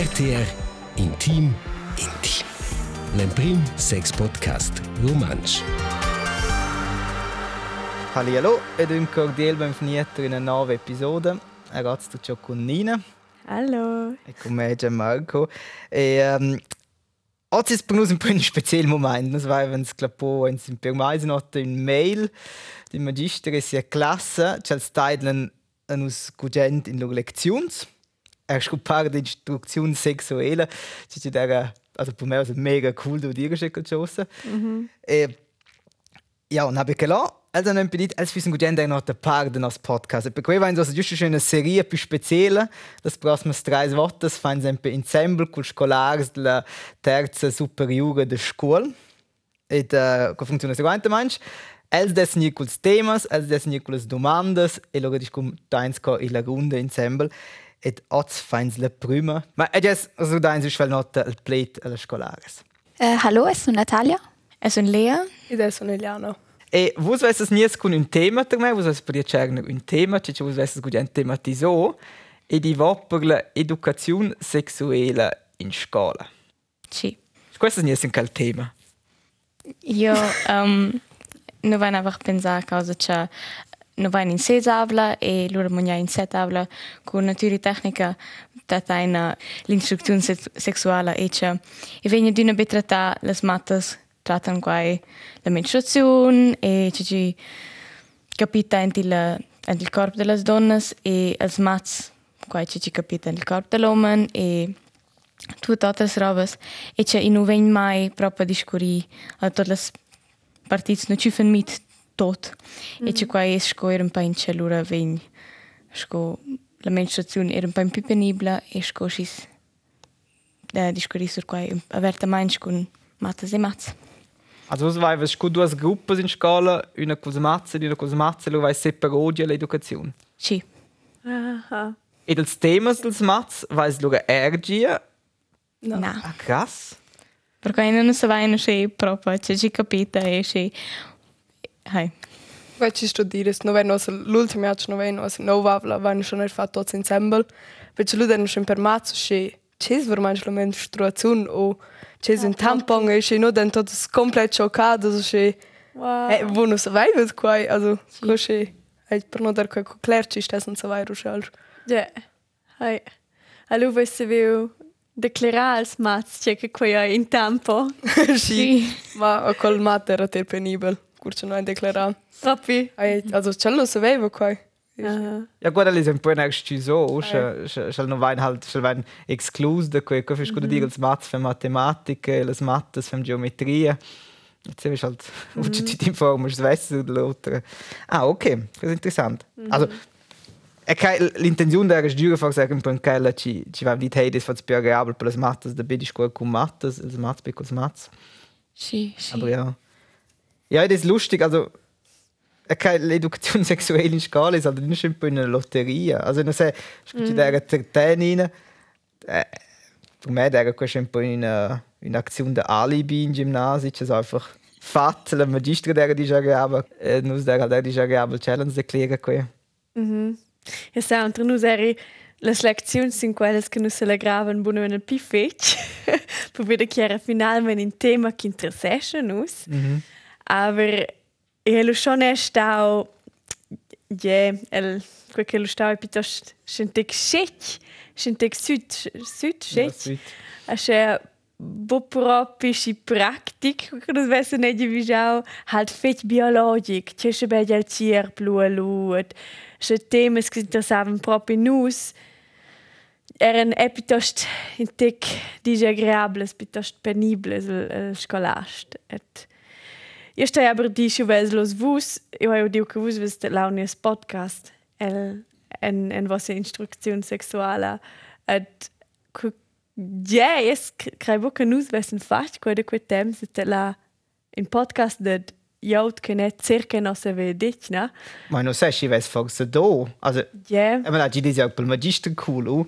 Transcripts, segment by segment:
RTR Intim Intim. L'Emprim Sex Podcast Romansch. Hallo ed un cordial benvenuto in una nuova episode. Ragazzi, tu con Nina Hallo. e con me Gianmarco. E um, oggi è per noi un un speciale momento. Noi avevamo sclapo in per mai un mail di magister e sia classe, c'è il style a cugent in loro lezioni. Er scopare di istruzione sessuale, c'è da also per me è mega cool du dir geschickt chose. Mhm. E ja, und habe ich gelassen. Also, non pedit, als wir sind eine noch der Part des Podcast. Per cui va in so giusto una serie più speciale. Das prossime tre volte fanno sempre in Sembel con scolari della terza superiore della scuola. E uh, come funziona seguente manch. Els dessen con temas, els dessen con domandas e loro discum tains co in la runde in Sembel. Et oz fains la prima. Ma e jes, also dains is vel nota il plate alla scolares. Uh, hallo, ich bin Natalia. Ich bin Lea. Ich bin Eliana. E vos vesses nies con un tema per me, vos vesses per cercare un tema, cioè vos vesses con un tematiso e di va per l'educazione sessuale in scuola. Sì. Questo è un tema. Io um, non voglio einfach pensare a causa che non voglio in sei tavola e loro vogliono in sei tavola con natura tecnica trattare l'istruzione sessuale e che e vengono di una betrata le matte trattano qua la menstruazione e ci capita in il corpo delle donne e le matte qua ci capita nel corpo dell'uomo e tutte altre robes e che non vengono mai proprio discorri a tutte le partite non ci fanno mit tot mm. e che qua è scoire un po' in cellura vegn sco la menstruazione era un po' più penibile e sco ci da discorri sur qua averta manch con matas e mats Also was vai vas due gruppi in scuola, una cosa mazza e una cosa mazza, lo vai separati all'educazione. Sì. Aha. E dels temas dels mats vai lo ergia. No. no. Ah, krass. Perché non si va in c'è proprio, c'è ci capita e c'è Hai. Vai ci studire, non vai nos l'ultimo anno non vai nos no vavla, vai schon er fatto tutti insieme. Perché lui den schon per mazzo c'è c'è veramente la menstruazione o c'è un tampon e c'è no den tutto completo scioccato, so c'è Wow. Eh, wo non sai was qua, also sì. così. E per non dar qua clerci sta senza vai ruscial. Ja. Hai. Allora vuoi se viu declarare als mats c'è che qua in tempo. sì. sì. Ma col mat era te penibile. Curcio non declarare. Troppi. Also ce lo sapevo qua. Uh-huh. Ja gut, das ist ein paar so, soll noch wein halt, wein exclus da quei, che fis dire als Mats für Mathematik, las Mattes für Geometrie. Jetzt ist halt, du die Form, das weißt du, oder Ah, okay, das ist interessant. -hmm. Also, l'intenzione della giura fa sagen per che ci ci va dit hey das fats variabel per las mattes da bedi scuola con mattes els mats per cos mats. Sì, sì. Aber ja. Ja, das ist lustig, also l'educazione sessuale in scuola è halt nicht in una lotteria. Also sei, scusi mm. der Tertenina, eh, per me era questo un po' una un'azione da alibi in ginnasio, cioè einfach fat, la magistra der di jagaba, eh, nus der der di jagaba challenge qui. Mhm. Ja, sa, entre nus eri les lezioni sind quelles che le gravan buono nel più fec, per vedere che era finalmente un tema che interessa nus. Mm -hmm. Aber e lo schon è stato ja, el quel che lo stavo piuttosto scentek scec, scentek sud sud scec. A che bo proprio si pratic, che non vesse ne di visau, halt fet biologic, che se be del cier blu lut. Che temas che interessavan proprio nus. Eran e piuttosto in tic disagreables, piuttosto penibles scolast. Et Io stai aber di schu ves los vus, io ho diu che vus ves launies podcast el en en vosse instruczione sexuala et ja, es crei che nus vessen fast quade quei tem se te la in podcast dat jaut che net circa no se ve dich, na? Ma no sai, si ves forse do. Also, ja. E ma la gi disi auch pel magister cool.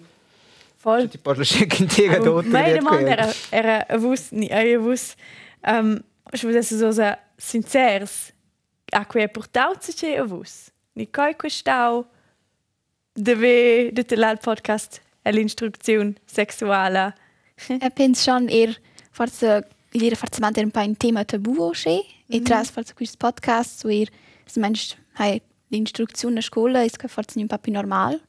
Voll. Ti porto schenken tega do. Meine Mann era, era, vus, ni, era, vus, um, ich würde so sagen, sincers a quei portau se che a vus. Ni coi questau deve de te l'al podcast all'instruzione sessuale. Jag penso schon eher forse l'ira forse mantenere un po' un tema tabù o che e tras forse questo podcast so eher se meinst hai l'instruzione a scuola ist forse un po' più normal.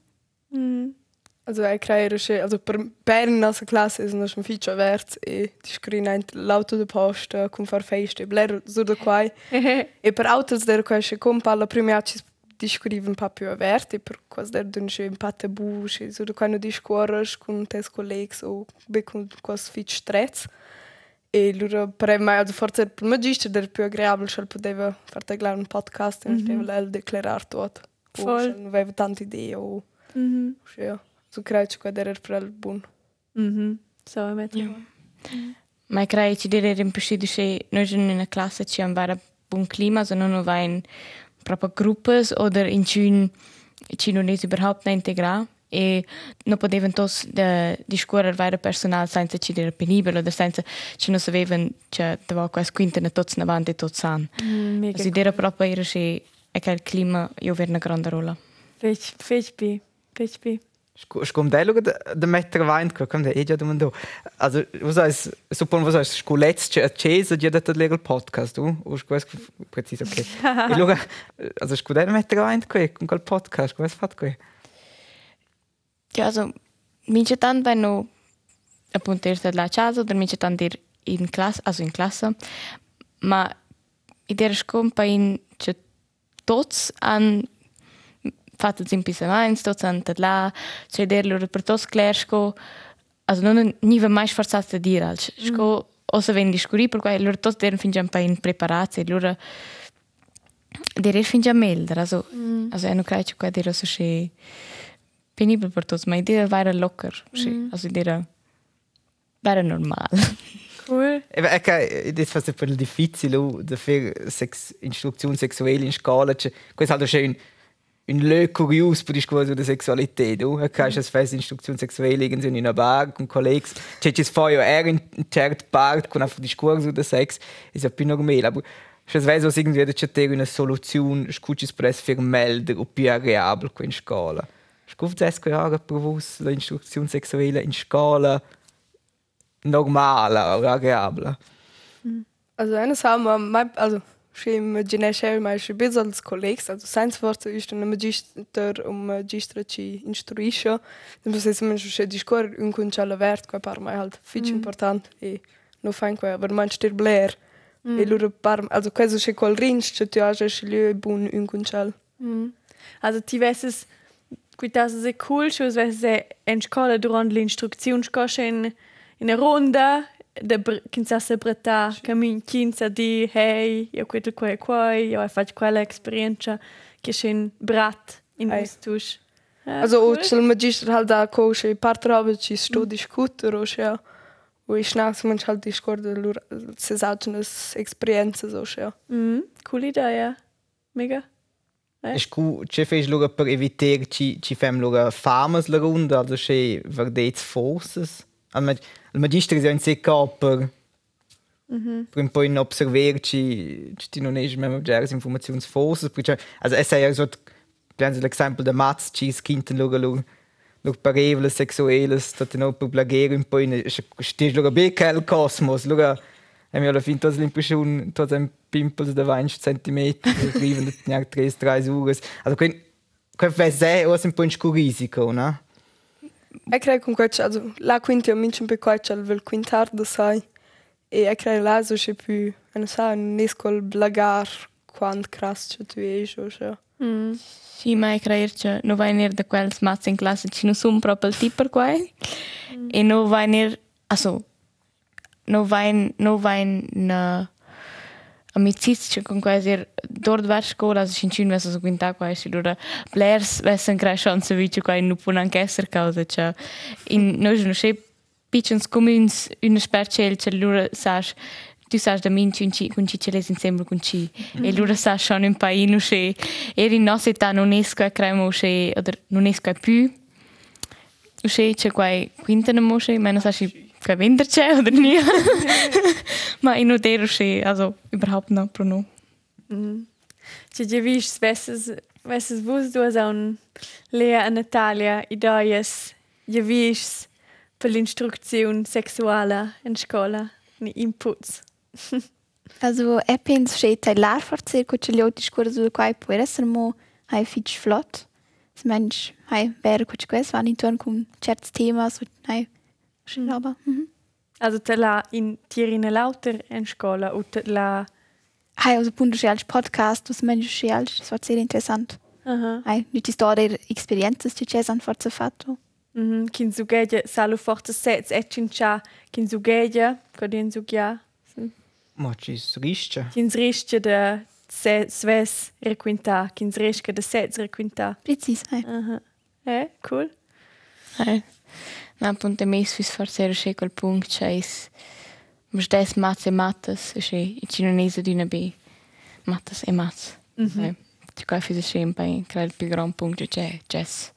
Also ich creare che also per per in nostra classe sono schon viel wert e di scrivere l'auto de posta con far feste bler so da qua e per autos der qua che con alla prima ci di scrivere un po' più wert e per quasi der dun che un po' tabù che so da qua no di scuola con tes colleghi o be con quasi fit stress e loro per me also forse per magister der più agreabile che poteva far taglare un podcast e mm -hmm. stava declarar tot Voll. non aveva tante idee o Mhm. ja Zucraici cu aderer pral bun. Mhm. So e met. Mm. Ma crai ci dire rimpusci di che noi in una classe ci am vara bun clima, so non va in proprio gruppes oder in cin ci non is überhaupt na integra e non potevano tos de discorrer vara personal senza ci dire penibile oder senza ci non sapevano che dava quas quinta na tots na vanti tots san. Mm, si dire proprio era che e quel clima io ver una grande rola. Fech fech bi, fech bi. Skum da der Meter Wein, komm, der eh ja da. Also, was heißt, suppon, was heißt, sku letzt, Cesa, die hat legal Podcast, du? O sku es präzise, okay. Ich schaue, also sku da Meter Wein, con quel podcast, come fat qui? Ja, also, mince tant wenn no appunto erst la casa, oder mince tant ir in classe, also in classe, ma i der scompa in tots an tots an tat la, cioè der loro per tots clersco, also non niva mai sforzat a dire, al sco o se ven discuri, per cui loro tots deren fin già un po' in preparati, loro der er fin già melder, also, also io non credo che der so che penibel per tots, ma idea era locker, mm. also idea era normal. Cool. Eben, okay, das fast ein bisschen difficile, dafür Sex, Instruktion sexuell in Skala, questo è halt schön un lö curios per discorso di sessualità, du? Okay, mm. es fest Instruktion sexuell in einer Bar con Kollegen, c'è c'è poi er in cert part con einfach discorso di sex, ist ja più normale, aber es weiß was irgendwie c'è ter una soluzione, scucis press für melder o più agreabile in Skala. Scuft es che provus la instruzione sexuelle in Skala normale oder agreabile. Also eine Sache, mein, also mit Genesche, mein schon bis als Kollegen, also seins Wort ist ein Magister um Magister ci instruisce. Muss es man schon die Score un concella vert, qua par mai halt fitch important e no fein qua, aber man stir blair. E loro par also questo c'è quel rinch, c'è tu age schlio bun un concel. Also, ti vesses, quitasse se cool, schon vesse en scola durant l'instruzione scosce in, una ronda, da kinsa se bretta, camin kinsa di, hey, io questo qua e qua, io faccio quella esperienza, che c'è in brat in Ei. ustusch. Also o c'è il Magister halt da coche part robe ci sto discutere o ja. O ich nach man halt die Score loro se sagnes esperienze so ja. Mm, cool idea. Mega. Es cu ce fez lugar per eviter ci ci fem lugar famas la runda, also che verdets forces. Al mag al magister is ja in se per per un po' in observer ci ci non es mem obgers informations forces, perché also es ja so penso l'esempio da Mats ci skinten lugar lugar Lug pareveles sexueles, dat no per blagere un po' in stis lugar bekel cosmos, lugar Hem alla fin tots l'impressiun, tots ein pimpels de 20 cm, arriven neanche 3 3 ore. Also quin quin fa se o un po' scurisico, no? E credo con questo, also la quinta io minchio per questo il quintardo sai. E e credo là so c'è più, non so, non esco il blagar quando crasso tu es o so. Mm. Sì, ma credo che non vai ner da quels mazzi in classe ci non sono proprio il tipo per quai. E non vai ner, also, non vai, non vai na amicizie con quasi dort var scola, also in cin vessa so quinta qua e lura blers vessa crea chance vice qua non può anche essere causa cioè in noi non c'è piccins communs una spercel cioè lura sas tu sai da min cin ci con ci ce les insieme con ci. E lura sa schon un paino che eri in nostra età non esco a cremo che oder non esco a più che c'è qua quinta ne mosche ma non sa si kein Winter c'è oder nie ma in che also überhaupt noch pro no Če že viš, vesses, vus du as un Lea a Natalia ideias wie ist es per l'instruzione sexuale in scuola? Ni inputs? Also, e penso che è l'ar forse gli altri scuole sul quale può essere mo hai fitch flott. Es mensch hai wäre che questo vanno intorno con certi temi, so hai schön roba. Mhm. Also la in tirine lauter in scuola o te la... Hai also punto als podcast, das mensch che als das war sehr interessant. Aha. Hai nicht die storie experienze che c'è san forse fatto. Mhm. Kin sugeja salu forte sets e cincia kin sugeja, kodin sugja. Ma ci risce. Kin risce de sves requinta, kin risce de sets requinta. Precis, hai. Aha. Eh, cool. Hai. Na, appunto, mes fis forse era che quel punto c'è is... Ma stes mats e matas, e che i cinese d'una b. Matas e mats. Hai. Ci qua fis che un paio, credo il più gran punto c'è jazz.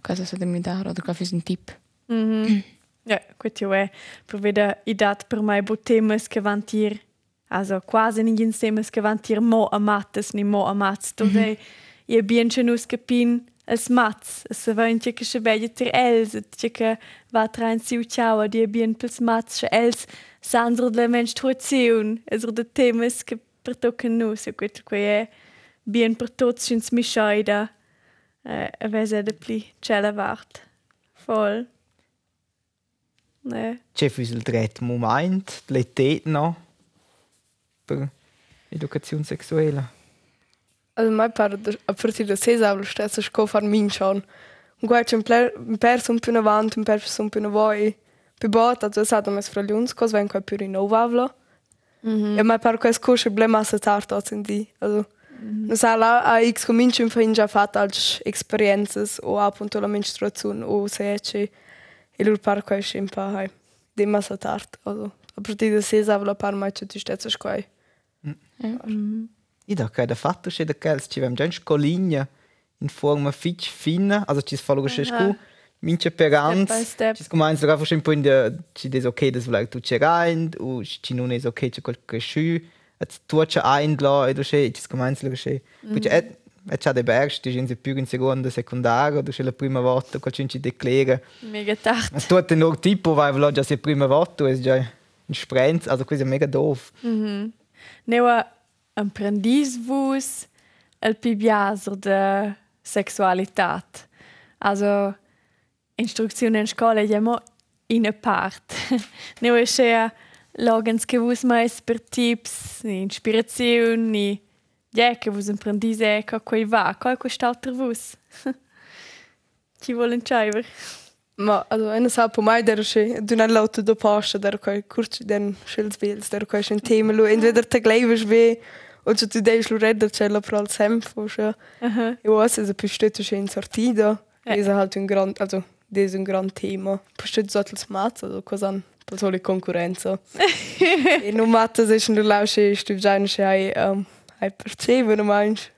Cosa sa da mi dare, o qua fis un tip. Mhm. Ja, ja, eh. Per veda i dat per mai bo temas che van tir, also quasi ningin temas che van tir mo a mattes ni mo a mats. Tu dei, i bien che nus capin als mats. Se va in che che beglia tir els, che che va tra in siu ciao, di bien pels mats, els sandro de menstruazione, es de temas che per tocken nus, e gut, que è bien per tots schins mi scheida. Eh, a vese de pli cella vart. Voll. Ne. C'è fus il dret moment, le tet no per educazione sexuelle. Also mai par a partir da seis aulas stessa sco far min schon. Un guai c'è un pler- un perso un più in avanti, un perso un più in voi. Più bot, also es hat mes fra liuns, cos ven quai più in nou avla. E mai par quais cosce ble massa tard als in di. Also, non sa la a x cominci un fin già fatto als experiences o appunto la menstruazione o se ecce. E lur par quai scimpa hai. De massa tard, also. A partir da seis avla par mai c'è ti stessa squai. I da che da fatto c'è da che ci vem già in scoligna in forma fitch fina, also ci fa logisch scu, mince per ans. Ci comincia a fare un po' in der ci des okay das vielleicht tu c'è rein, u ci non es okay c'è quel cresciu, et tu c'è ein la e du c'è ci comincia a c'è. Poi c'è e c'è de berg, ti in più in seconda, secondaria, du c'è la prima volta quel ci declara. Mega tard. Tu hat nur tipo vai vlog già se prima volta es già in sprenz, also è mega doof. Neua apprendis vus el pibiaser de sexualitat. Also instruzione in scuola è mo in a part. Neua schea logens che vus mais per tips, ni inspirazione, ni ja che vus apprendis e co quei va, co quest'altro vus. Ci volen ciaiver. Ma also eine sa po mai der che du nan lauto do posta der kai kurz den schildsbilds der kai ein Thema lo entweder te gleiwes we und so tu deis lo redder cella pro al sempo sche Aha. io was es a pistetto che in sortida es halt un grand also des un grand tema pistet sottels mat also cosan per soli concorrenza e no matta se schon lausche stu già che hai um, hai percevono manch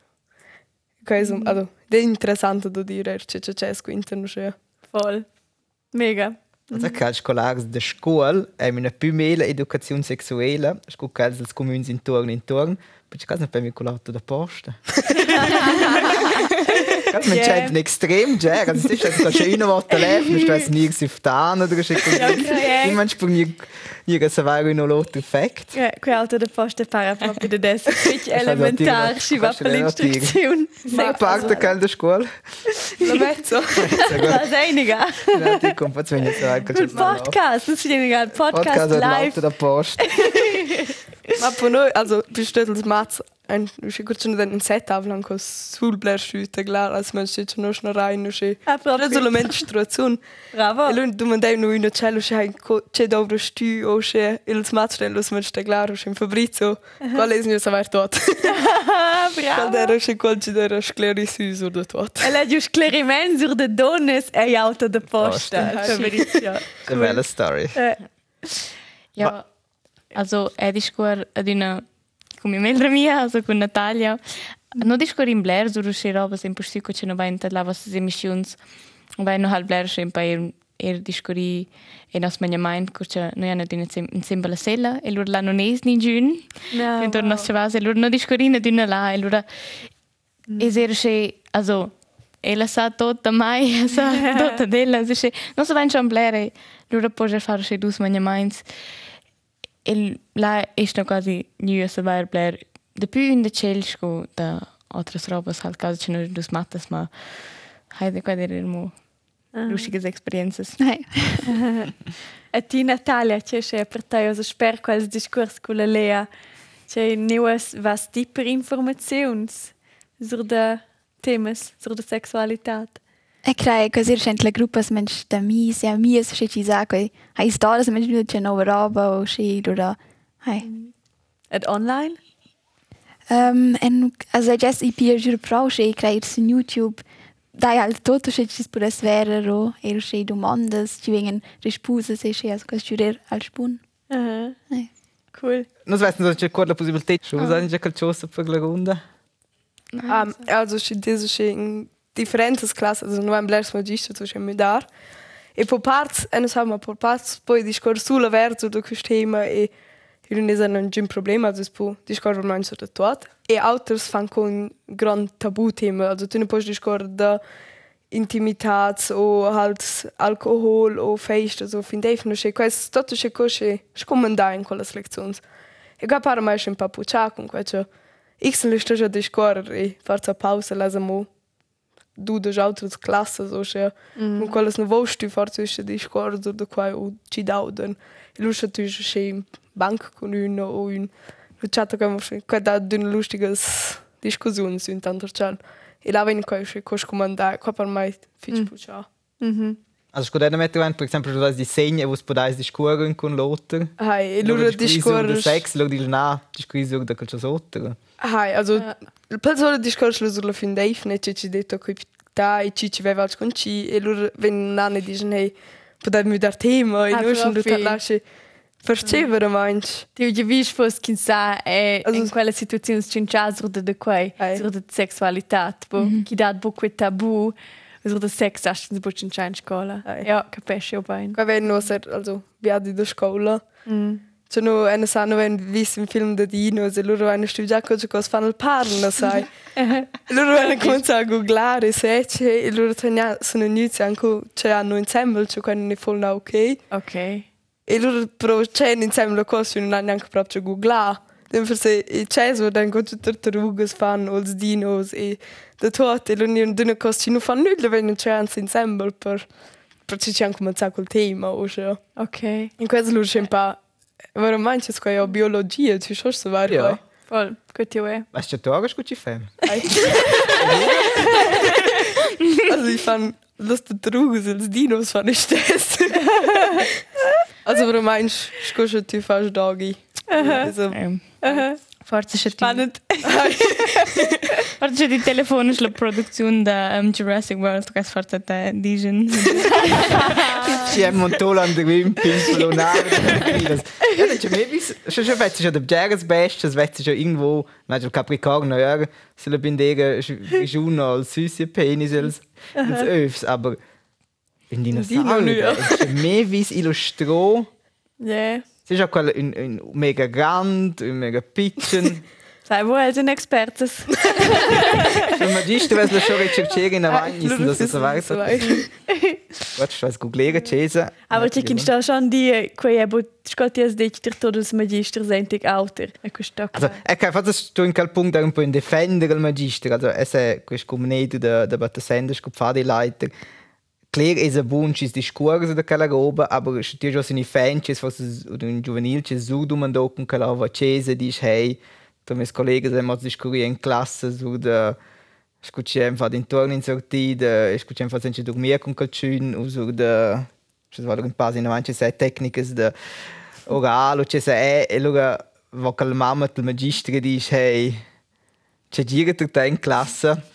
kai so also de interessante do dire che c'è c'è squinterno che Voll. Mega. Also che als scolars de scuol è una più mela educazione sexuelle, scu che als comuni intorno intorno, poi c'è casa per mi colato da posta. Ganz man yeah. ein extrem ja, also es ist schon eine Woche lebt, du hast nie auf da oder so. Niemand sprung so war noch lot effekt. Ja, quel alto da posta para proprio de des. Fitch Also elementar, natürlich, ci va kannst du per relativ. l'instruzione. Mal parkt der Kerl der Schule. la mezzo La kommt jetzt wenn ich so ein Col podcast, das ist egal. Podcast, Podcast live. der Post. Ma po noi, also bestetels mats, ein ich kurz schon den Set avlan ko sul bler schüte klar, als man steht schon noch rein und. Ah, proprio. Proprio la menstruazione. Bravo. E lui domandai no in cello c'è c'è dobro stü c'è il smatstello smet sta claro c'è in Fabrizio. Qual è il saver tot? Ah, Qual bravo. era c'è qual c'è era sclerisus o da tot. Elle ha gius clariment sur de donnes e auto de posta. Fabrizio. Eine belle Story. Ja, also è discor ad una come membra mia, also con Natalia. Non discor in Blair, so rusce roba sempre stu che non va in la vostre emissions. Vai no Blair sempre er er discori e nos mania mind curcia noi hanno di in sembra la sella e loro la non es ni giun. No, Intorno a nostra base, loro no discorina di una là e loro es er che also ela sa tutta mai, sa tutta della, si che non so ben blere, lura poi fare che dus mania minds. E la è sta quasi new sa vai bler. De più in de celsco da altre robas halt caso che non dus matas, ma hai de qua dire mo Lušige experiences. a ti, Natália, če še apertajo za šperko ali z diskursko leleja, če ne vas, vas ti per informacijons zrda temas, zrda seksualitat. E kraj, ko si rešen tla grupa s menš da mi, ja mi je še či zakoj, a iz dora sem menš bilo če novo robo, še dora, hej. Mm. At online? Um, en, a zdaj jaz i pijer žir prav še, kraj, sem YouTube, dai al tutto sci ci pure svera ro e sci domandas ci vengono risposte se sci also che jurer al spun. Aha. Nei. Cool. Non so, se c'è ancora la possibilità, scusa, non c'è qualcosa per la ronda. Um, also și deze și in diferentes classes, also nu am blers magister tu și mi dar. E po parts, e nos haben po parts poi discor sulla verso do questo tema e non è un gym problema, also po discor ormai so da tot. E autres fan con gran tabu tema, also tu ne puoi discor da intimitats o halt alcohol o fest, also fin def no che quais tutto che cosce scomandare in quelle lezioni. E ga para mai un papuccia con questo X le sto già discor e forza pausa la mo du de altre classes o che con quelles no vosti forza ist discor do de quai o ci dauden. E lu tu che bank con uno o un lu chatta come che da d'un lustiges discussioni sind tanto chan. E la ven coi che cos comandare qua per mai fich puccia. Mhm. Also, scusa, da metto per esempio, du hast disegni, wo es podais discorren con l'altro. Hai, e lura discorre. discor sex, lo dici, na, discorri sur da qualcosa altro. Hai, also il persone discorso sulla fin dei ne ci ci detto qui da e ci ci aveva con ci e loro ven nanne dicono hey potete mi dar tema e Ah, noi sono proprio. tutta lasce percepere manch Ti ho visto fosse chi sa è Also- in quella situazione c'è già sur de de quei, Ei. sur de sexualità, bo chi dà bu quel tabù, sur de sex hast du bu in in scuola. Ei. Ja, capisci io bene. qua ven no ser also via di da scuola Mm. c'è no una sanno ven vis un film da dino e loro hanno studiato cosa cosa fanno il parlo sai e loro hanno cominciato a googlare se c'è e loro tenia sono inizi anche c'è hanno insieme c'è quando ne full na ok Ok. E loro però c'è insieme la cosa non hanno neanche proprio googlato. Dan forse i ceso dan go tutte tartarugas fan o els dinos e da tot e loro non danno cosa non fanno nulla vengono c'è anzi insieme per per ci c'è anche un sacco il tema o cioè. Ok. In questo loro c'è un po' veramente scuola io biologia ci so se va Ja. Voll, gut io è. Weißt du, du hast gut fem. Also ich fand das Tartarugas els dinos fan ich das. Also warum meinst du, ich du fast Dagi? Also Ähm, Aha. Forza c'è Spannend. forza c'è di telefono sulla produzione da um, Jurassic World, che forza te digen. Ci è montato an der Wimpel, so nah. Ja, dann schon mehr bis, schon schon weißt du schon der Jahres Best, das weißt du schon irgendwo, weißt du Capricorn, ja, so la bindega schon als süße Penis als als Öfs, aber in Dinosaurier, Dino, ja. es ist mehr wie Illustro. Ja. Es ist auch quella in, in mega grand, in mega pitchen. Sai, wo sind Expertes? Il magister was la schon recherchiere in avanti, das ist so weiter. Warte, was googlere Cesa. Aber ci kennst du schon die, quei è but scotti as dich dir todos magister sentig alter. E questo Also, è che fatto sto in quel punto un po' in difendere il magister, also es è questo comuneto da da battesender sco fare leiter. Klar ist ein Wunsch, ist Diskurse da quella roba, aber es ist schon seine Fans, es was oder in juvenil, es so du man docken quella va cese dice hey, mes Kollegen sind mal diskurieren in Klasse so da Scuciem fa d'intorno in sortida, scuciem fa senza dormire con calciun, uso da ci vado in pasi in avanti se tecniche da orale, c'è se è e allora va che la mamma del magistro dice hey, c'è gira tu te in classe.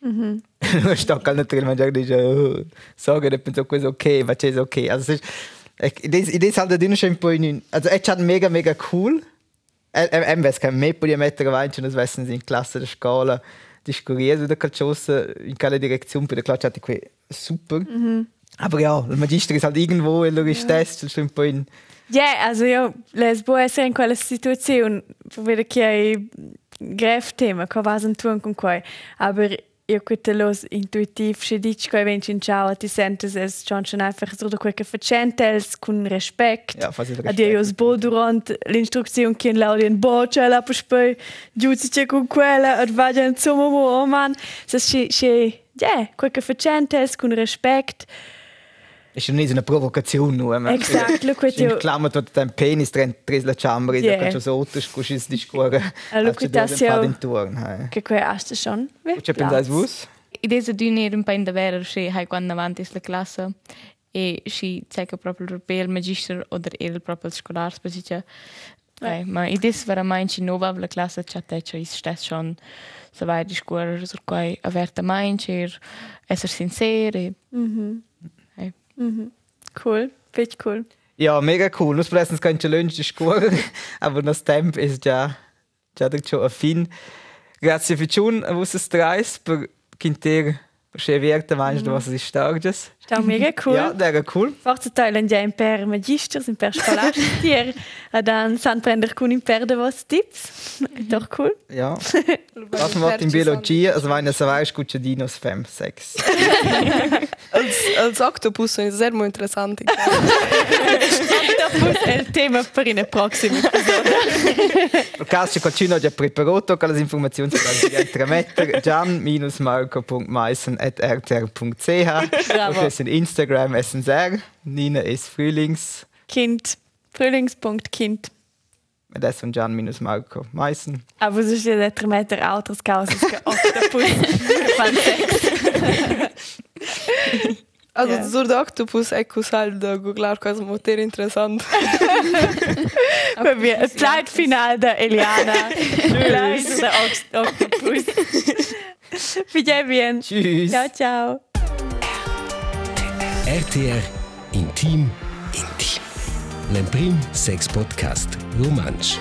Mhm. Allora sto caldo il maggiore dice oh, so che penso questo ok, ma c'è ok. Also es ist Idee Idee halt da schon in also es hat mega mega cool. Em ves che me podia mettere avanti das wissen in Klasse der Skala diskurieren oder calciosa in quella direzione per la classe hatte qui super. Aber ja, il magister ist halt irgendwo, e lui stesso, ist ein po' in Ja, also io les può essere in quella situazione, per vedere che hai grave tema, che vas in tun con quei. Aber io quite los intuitiv se dic che venci in ciao ti sentes es schon schon einfach so quel che facentels con respect. Ja, fast il A dir jos bo durant l'instruzione che laudien bo c'è la poi giudice con quella ad vagia insomma mo oh man. Se si si ja, quel che facentels con respect. Ist ja nicht so eine Provokation nur. man. Exakt, lo quite In io. Klammer tut dein Penis drin, la Chambre, Yeah. da kannst du so otto scusci di scuola. Ah, lo quite asio- in Turn. Che quel hast schon. C'è pensare vus? Idesa d'una era un paio da vera, se hai quando avanti la classe e si cerca proprio il magister o il proprio scolare, specie. Okay, ma idesa veramente nova la classe c'è te c'è stesso schon so vai di scuola su cui averta mainz e essere sincero e hey. Cool, echt cool. Ja, mega cool. Nus plötzlich kannst du lunch die Scuola, aber das Tempo ist ja ja schon ein fin. Grazie für schon, was es dreist per Quinter Che verte mais do vossas histórias. Está mega cool. Ja, era cool. Forse teilen ja imper magisters, imper scolastier. E dan san prender kun imper de vos tips. Doch cool. Ja. Was man macht in Biologie, also wenn es weißt, gut schon Dinos 5, 6. Als, als Oktopus ist sehr interessant. Dopo è il tema per in prossimi episodi. Per caso qualcuno ha già preparato con le informazioni si può mettere gian-marco.meissen.rtr.ch Bravo. Ist Instagram SNR. Nina ist Frühlings. Kind. Frühlingspunkt.kind. Und das von Gian-Marco Meissen. Aber so steht der Meter Autos Kausas Octopus. Sex. Also Ja. sur de Oktopus è cos'al da googlar cosa molto interessant. Bei mir. Ein Zeitfinal der Eliana. Tschüss. Der Oct- Octopus. Bien, bien. Tschüss. Ciao, ciao. RTR Intim Intim. L'Emprim Sex Podcast Romansch.